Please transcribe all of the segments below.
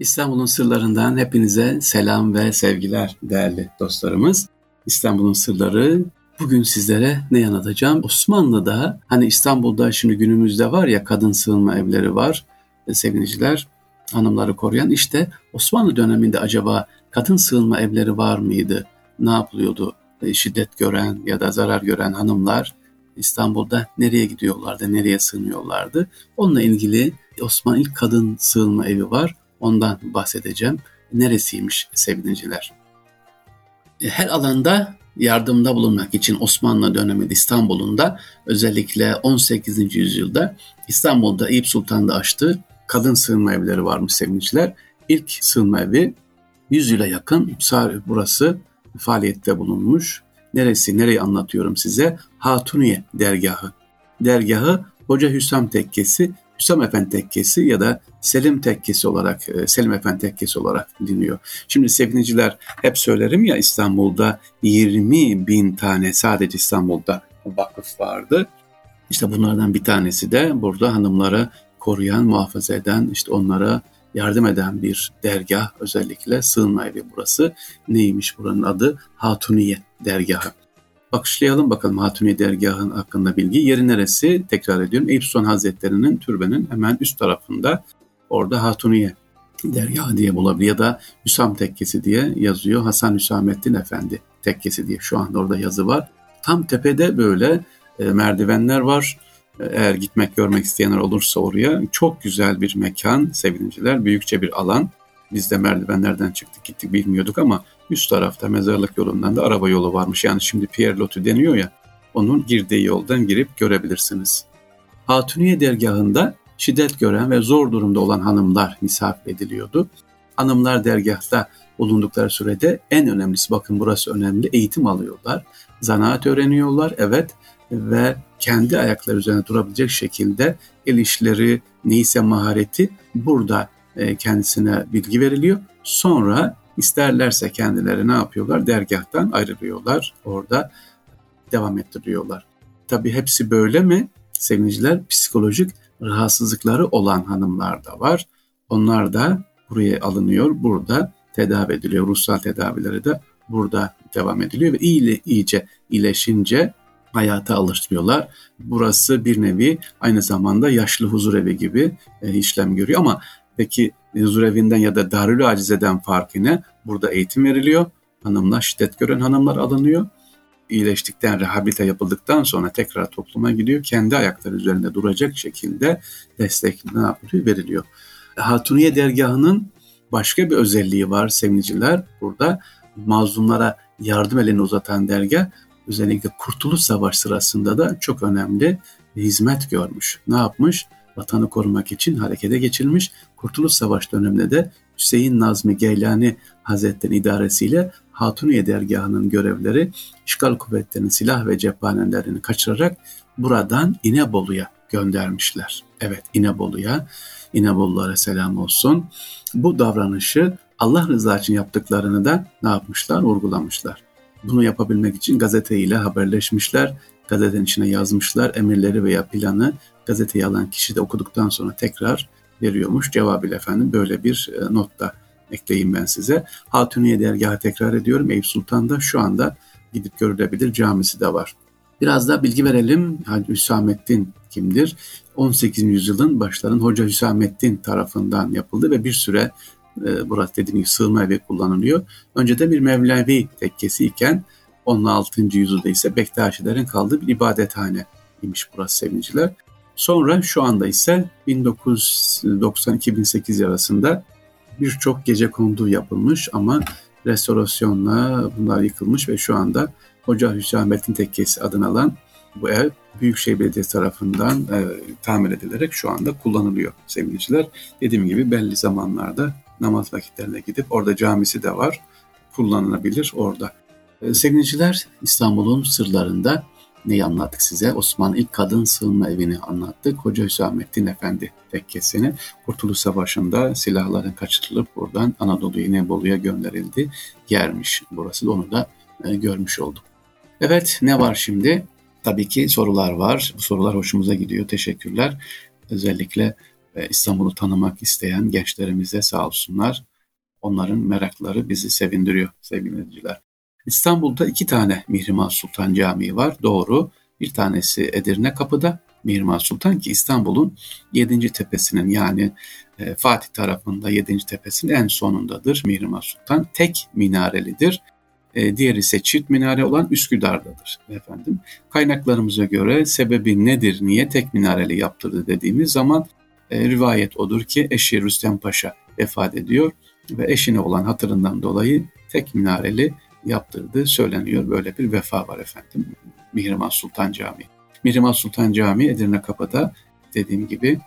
İstanbul'un sırlarından hepinize selam ve sevgiler değerli dostlarımız. İstanbul'un sırları bugün sizlere ne anlatacağım? Osmanlı'da hani İstanbul'da şimdi günümüzde var ya kadın sığınma evleri var e, sevgiliciler hanımları koruyan işte Osmanlı döneminde acaba kadın sığınma evleri var mıydı? Ne yapılıyordu? E, şiddet gören ya da zarar gören hanımlar İstanbul'da nereye gidiyorlardı, nereye sığınıyorlardı? Onunla ilgili Osmanlı ilk kadın sığınma evi var. Ondan bahsedeceğim. Neresiymiş sevgiliciler? E, her alanda yardımda bulunmak için Osmanlı döneminde İstanbul'un da özellikle 18. yüzyılda İstanbul'da Eyüp Sultan'da açtığı kadın sığınma evleri varmış sevgiliciler. İlk sığınma evi 100 yıla yakın burası faaliyette bulunmuş. Neresi, nereyi anlatıyorum size? Hatuniye dergahı. Dergahı Hoca Hüsam Tekkesi Hüsam Efendi Tekkesi ya da Selim Tekkesi olarak, e, Selim Efendi Tekkesi olarak biliniyor. Şimdi sevgiliciler hep söylerim ya İstanbul'da 20 bin tane sadece İstanbul'da vakıf vardı. İşte bunlardan bir tanesi de burada hanımlara koruyan, muhafaza eden, işte onlara yardım eden bir dergah özellikle sığınma evi burası. Neymiş buranın adı? Hatuniye dergahı. Bakışlayalım bakalım Hatuniye dergahın hakkında bilgi. Yeri neresi? Tekrar ediyorum. Eyüp Sultan Hazretleri'nin türbenin hemen üst tarafında. Orada Hatuniye dergahı diye bulabilir ya da Hüsam Tekkesi diye yazıyor. Hasan Hüsamettin Efendi Tekkesi diye şu anda orada yazı var. Tam tepede böyle e, merdivenler var. E, eğer gitmek görmek isteyenler olursa oraya çok güzel bir mekan sevgiliciler. Büyükçe bir alan. Biz de merdivenlerden çıktık gittik bilmiyorduk ama üst tarafta mezarlık yolundan da araba yolu varmış. Yani şimdi Pierre Lotu deniyor ya onun girdiği yoldan girip görebilirsiniz. Hatuniye dergahında şiddet gören ve zor durumda olan hanımlar misafir ediliyordu. Hanımlar dergahta bulundukları sürede en önemlisi bakın burası önemli eğitim alıyorlar. Zanaat öğreniyorlar evet ve kendi ayakları üzerine durabilecek şekilde el işleri neyse mahareti burada e, kendisine bilgi veriliyor. Sonra isterlerse kendileri ne yapıyorlar? Dergahtan ayrılıyorlar. Orada devam ettiriyorlar. Tabii hepsi böyle mi? Sevgiliciler psikolojik rahatsızlıkları olan hanımlar da var. Onlar da buraya alınıyor. Burada tedavi ediliyor. Ruhsal tedavileri de burada devam ediliyor ve iyice, iyice iyileşince hayata alıştırıyorlar. Burası bir nevi aynı zamanda yaşlı huzur evi gibi e, işlem görüyor ama peki huzur evinden ya da Darül Acize'den farkı ne? Burada eğitim veriliyor. Hanımlar, şiddet gören hanımlar alınıyor. İyileştikten, rehabilite yapıldıktan sonra tekrar topluma gidiyor. Kendi ayakları üzerinde duracak şekilde destek ne yapılıyor? Veriliyor. Hatuniye dergahının başka bir özelliği var sevgiliciler. Burada mazlumlara yardım elini uzatan dergah özellikle Kurtuluş Savaşı sırasında da çok önemli hizmet görmüş. Ne yapmış? Vatanı korumak için harekete geçilmiş. Kurtuluş Savaşı döneminde de Hüseyin Nazmi Geylani Hazretleri idaresiyle Hatuniye dergahının görevleri işgal kuvvetlerinin silah ve cephanelerini kaçırarak buradan İnebolu'ya göndermişler. Evet İnebolu'ya, İnebolulara selam olsun. Bu davranışı Allah rızası için yaptıklarını da ne yapmışlar? Vurgulamışlar. Bunu yapabilmek için gazeteyle haberleşmişler. Gazetenin içine yazmışlar emirleri veya planı gazeteyi alan kişi de okuduktan sonra tekrar veriyormuş. Cevabıyla efendim böyle bir e, not da ekleyeyim ben size. Hatuniye dergahı tekrar ediyorum. Eyüp Sultan'da şu anda gidip görülebilir camisi de var. Biraz da bilgi verelim. Hacı Hüsamettin kimdir? 18. yüzyılın başların Hoca Hüsamettin tarafından yapıldı ve bir süre e, burası dediğim gibi sığınma evi kullanılıyor. Önceden bir Mevlevi tekkesi iken 16. yüzyılda ise Bektaşilerin kaldığı bir ibadethane imiş burası sevgiliciler. Sonra şu anda ise 1990-2008 arasında birçok gece kondu yapılmış ama restorasyonla bunlar yıkılmış ve şu anda Hoca Hüsamettin Tekkesi adını alan bu ev Büyükşehir Belediyesi tarafından e, tamir edilerek şu anda kullanılıyor sevgiliciler. Dediğim gibi belli zamanlarda namaz vakitlerine gidip orada camisi de var. Kullanılabilir orada. E, sevgiliciler İstanbul'un sırlarında neyi anlattık size? Osmanlı ilk kadın sığınma evini anlattık. Hoca Hüsamettin Efendi tekkesini Kurtuluş Savaşı'nda silahların kaçırılıp buradan Anadolu İnebolu'ya gönderildi. Yermiş burası da onu da e, görmüş olduk. Evet ne var şimdi? Tabii ki sorular var. Bu sorular hoşumuza gidiyor. Teşekkürler. Özellikle ve İstanbul'u tanımak isteyen gençlerimize sağ olsunlar. Onların merakları bizi sevindiriyor sevgili dinleyiciler. İstanbul'da iki tane Mihrimah Sultan Camii var. Doğru. Bir tanesi Edirne Kapı'da Mihrimah Sultan ki İstanbul'un 7. tepesinin yani e, Fatih tarafında 7. tepesinin en sonundadır Mihrimah Sultan. Tek minarelidir. E, diğer ise çift minare olan Üsküdar'dadır efendim. Kaynaklarımıza göre sebebi nedir, niye tek minareli yaptırdı dediğimiz zaman e, rivayet odur ki eşi Rüstem Paşa vefat ediyor ve eşine olan hatırından dolayı tek minareli yaptırdığı söyleniyor. Böyle bir vefa var efendim. Mihrimah Sultan Camii. Mihrimah Sultan Camii Edirne Kapı'da dediğim gibi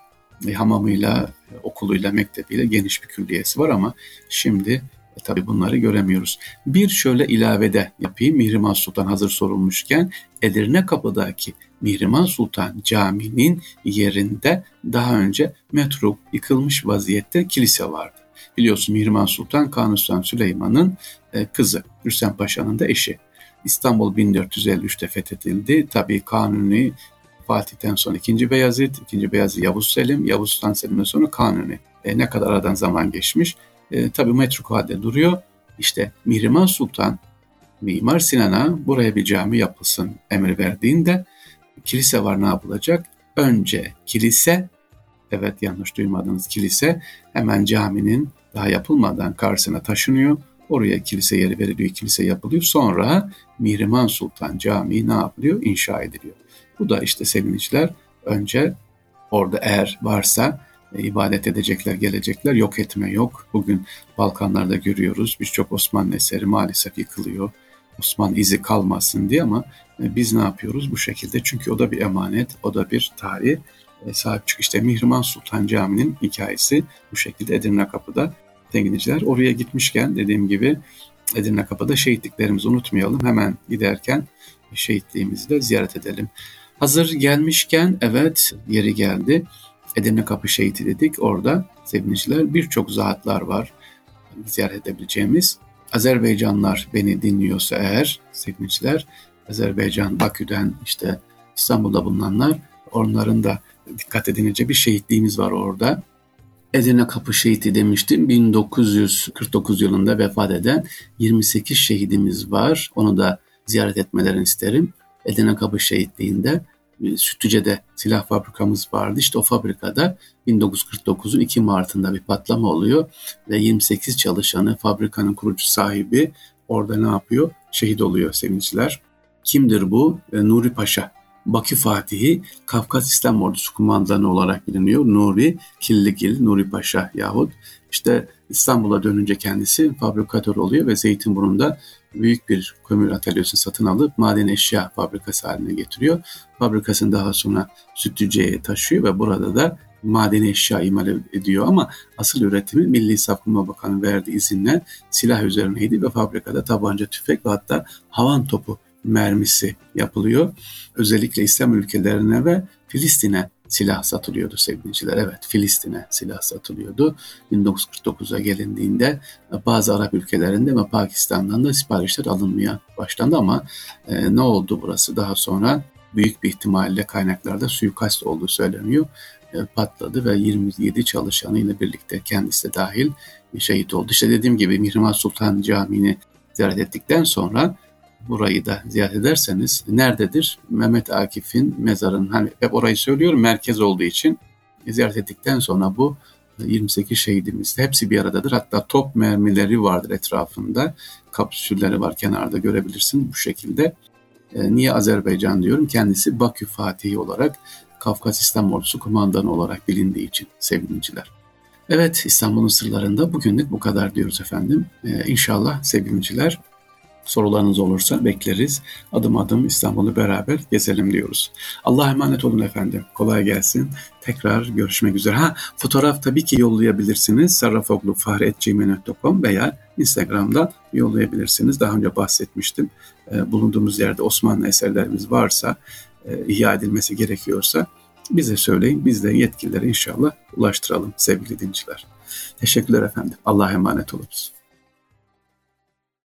e, hamamıyla, okuluyla, mektebiyle geniş bir külliyesi var ama şimdi e, tabii bunları göremiyoruz. Bir şöyle ilavede yapayım. Mihrimah Sultan hazır sorulmuşken Edirne Kapı'daki Mihrimah Sultan Camii'nin yerinde daha önce metruk yıkılmış vaziyette kilise vardı. Biliyorsun Mihrimah Sultan Kanuni Sultan Süleyman'ın e, kızı, Rüstem Paşa'nın da eşi. İstanbul 1453'te fethedildi. Tabii Kanuni Fatih'ten sonra 2. Beyazıt, 2. Beyazıt Yavuz Selim, Yavuz Sultan Selim'den sonra Kanuni. E, ne kadar aradan zaman geçmiş. E, tabii metruk halde duruyor. İşte Mihrimah Sultan Mimar Sinan'a buraya bir cami yapılsın emir verdiğinde kilise var ne yapılacak? Önce kilise, evet yanlış duymadınız kilise hemen caminin daha yapılmadan karşısına taşınıyor. Oraya kilise yeri veriliyor, kilise yapılıyor. Sonra Mihrimah Sultan Camii ne yapılıyor? İnşa ediliyor. Bu da işte sevinçler önce orada eğer varsa e, ibadet edecekler, gelecekler. Yok etme yok. Bugün Balkanlarda görüyoruz. Birçok Osmanlı eseri maalesef yıkılıyor. Osmanlı izi kalmasın diye ama e, biz ne yapıyoruz bu şekilde? Çünkü o da bir emanet, o da bir tarih. E, sahip çık işte Mihrimah Sultan Camii'nin hikayesi bu şekilde Edirne Kapı'da dinleyiciler. Oraya gitmişken dediğim gibi Edirne Kapı'da şehitliklerimizi unutmayalım. Hemen giderken şehitliğimizi de ziyaret edelim. Hazır gelmişken evet yeri geldi. Edirne Kapı Şehiti dedik. Orada sevgiliciler birçok zatlar var ziyaret edebileceğimiz. Azerbaycanlar beni dinliyorsa eğer sevgiliciler Azerbaycan Bakü'den işte İstanbul'da bulunanlar onların da dikkat edilince bir şehitliğimiz var orada. Edirne Kapı Şehidi demiştim. 1949 yılında vefat eden 28 şehidimiz var. Onu da ziyaret etmelerini isterim. Edirne Kapı Şehitliği'nde e, Sütlüce'de silah fabrikamız vardı. İşte o fabrikada 1949'un 2 Mart'ında bir patlama oluyor ve 28 çalışanı fabrikanın kurucu sahibi orada ne yapıyor? Şehit oluyor sevinçler. Kimdir bu? E, Nuri Paşa Bakü Fatihi Kafkas İslam Ordusu kumandanı olarak biliniyor. Nuri Killigil, Nuri Paşa yahut işte İstanbul'a dönünce kendisi fabrikatör oluyor ve Zeytinburnu'nda büyük bir kömür atölyesi satın alıp maden eşya fabrikası haline getiriyor. Fabrikasını daha sonra Sütlüce'ye taşıyor ve burada da maden eşya imal ediyor ama asıl üretimi Milli Savunma Bakanı verdiği izinle silah üzerineydi ve fabrikada tabanca, tüfek ve hatta havan topu mermisi yapılıyor. Özellikle İslam ülkelerine ve Filistin'e silah satılıyordu sevgiliciler. Evet Filistin'e silah satılıyordu. 1949'a gelindiğinde bazı Arap ülkelerinde ve Pakistan'dan da siparişler alınmaya başlandı ama e, ne oldu burası daha sonra büyük bir ihtimalle kaynaklarda suikast olduğu söyleniyor. E, patladı ve 27 çalışanıyla birlikte kendisi de dahil şehit oldu. İşte dediğim gibi Mihrimah Sultan Camii'ni ziyaret ettikten sonra burayı da ziyaret ederseniz nerededir? Mehmet Akif'in mezarının hani hep orayı söylüyorum merkez olduğu için ziyaret ettikten sonra bu 28 şehidimiz hepsi bir aradadır. Hatta top mermileri vardır etrafında. Kapsülleri var kenarda görebilirsin bu şekilde. E, niye Azerbaycan diyorum? Kendisi Bakü Fatihi olarak Kafkas İslam Ordusu kumandanı olarak bilindiği için sevgiliciler. Evet İstanbul'un sırlarında bugünlük bu kadar diyoruz efendim. Ee, inşallah sevgiliciler Sorularınız olursa bekleriz. Adım adım İstanbul'u beraber gezelim diyoruz. Allah'a emanet olun efendim. Kolay gelsin. Tekrar görüşmek üzere. Ha fotoğraf tabii ki yollayabilirsiniz. sarrafoglufahri.gmail.com veya Instagram'dan yollayabilirsiniz. Daha önce bahsetmiştim. Ee, bulunduğumuz yerde Osmanlı eserlerimiz varsa, e, ihya edilmesi gerekiyorsa bize söyleyin. Biz de yetkililere inşallah ulaştıralım sevgili dinciler. Teşekkürler efendim. Allah'a emanet olunuz.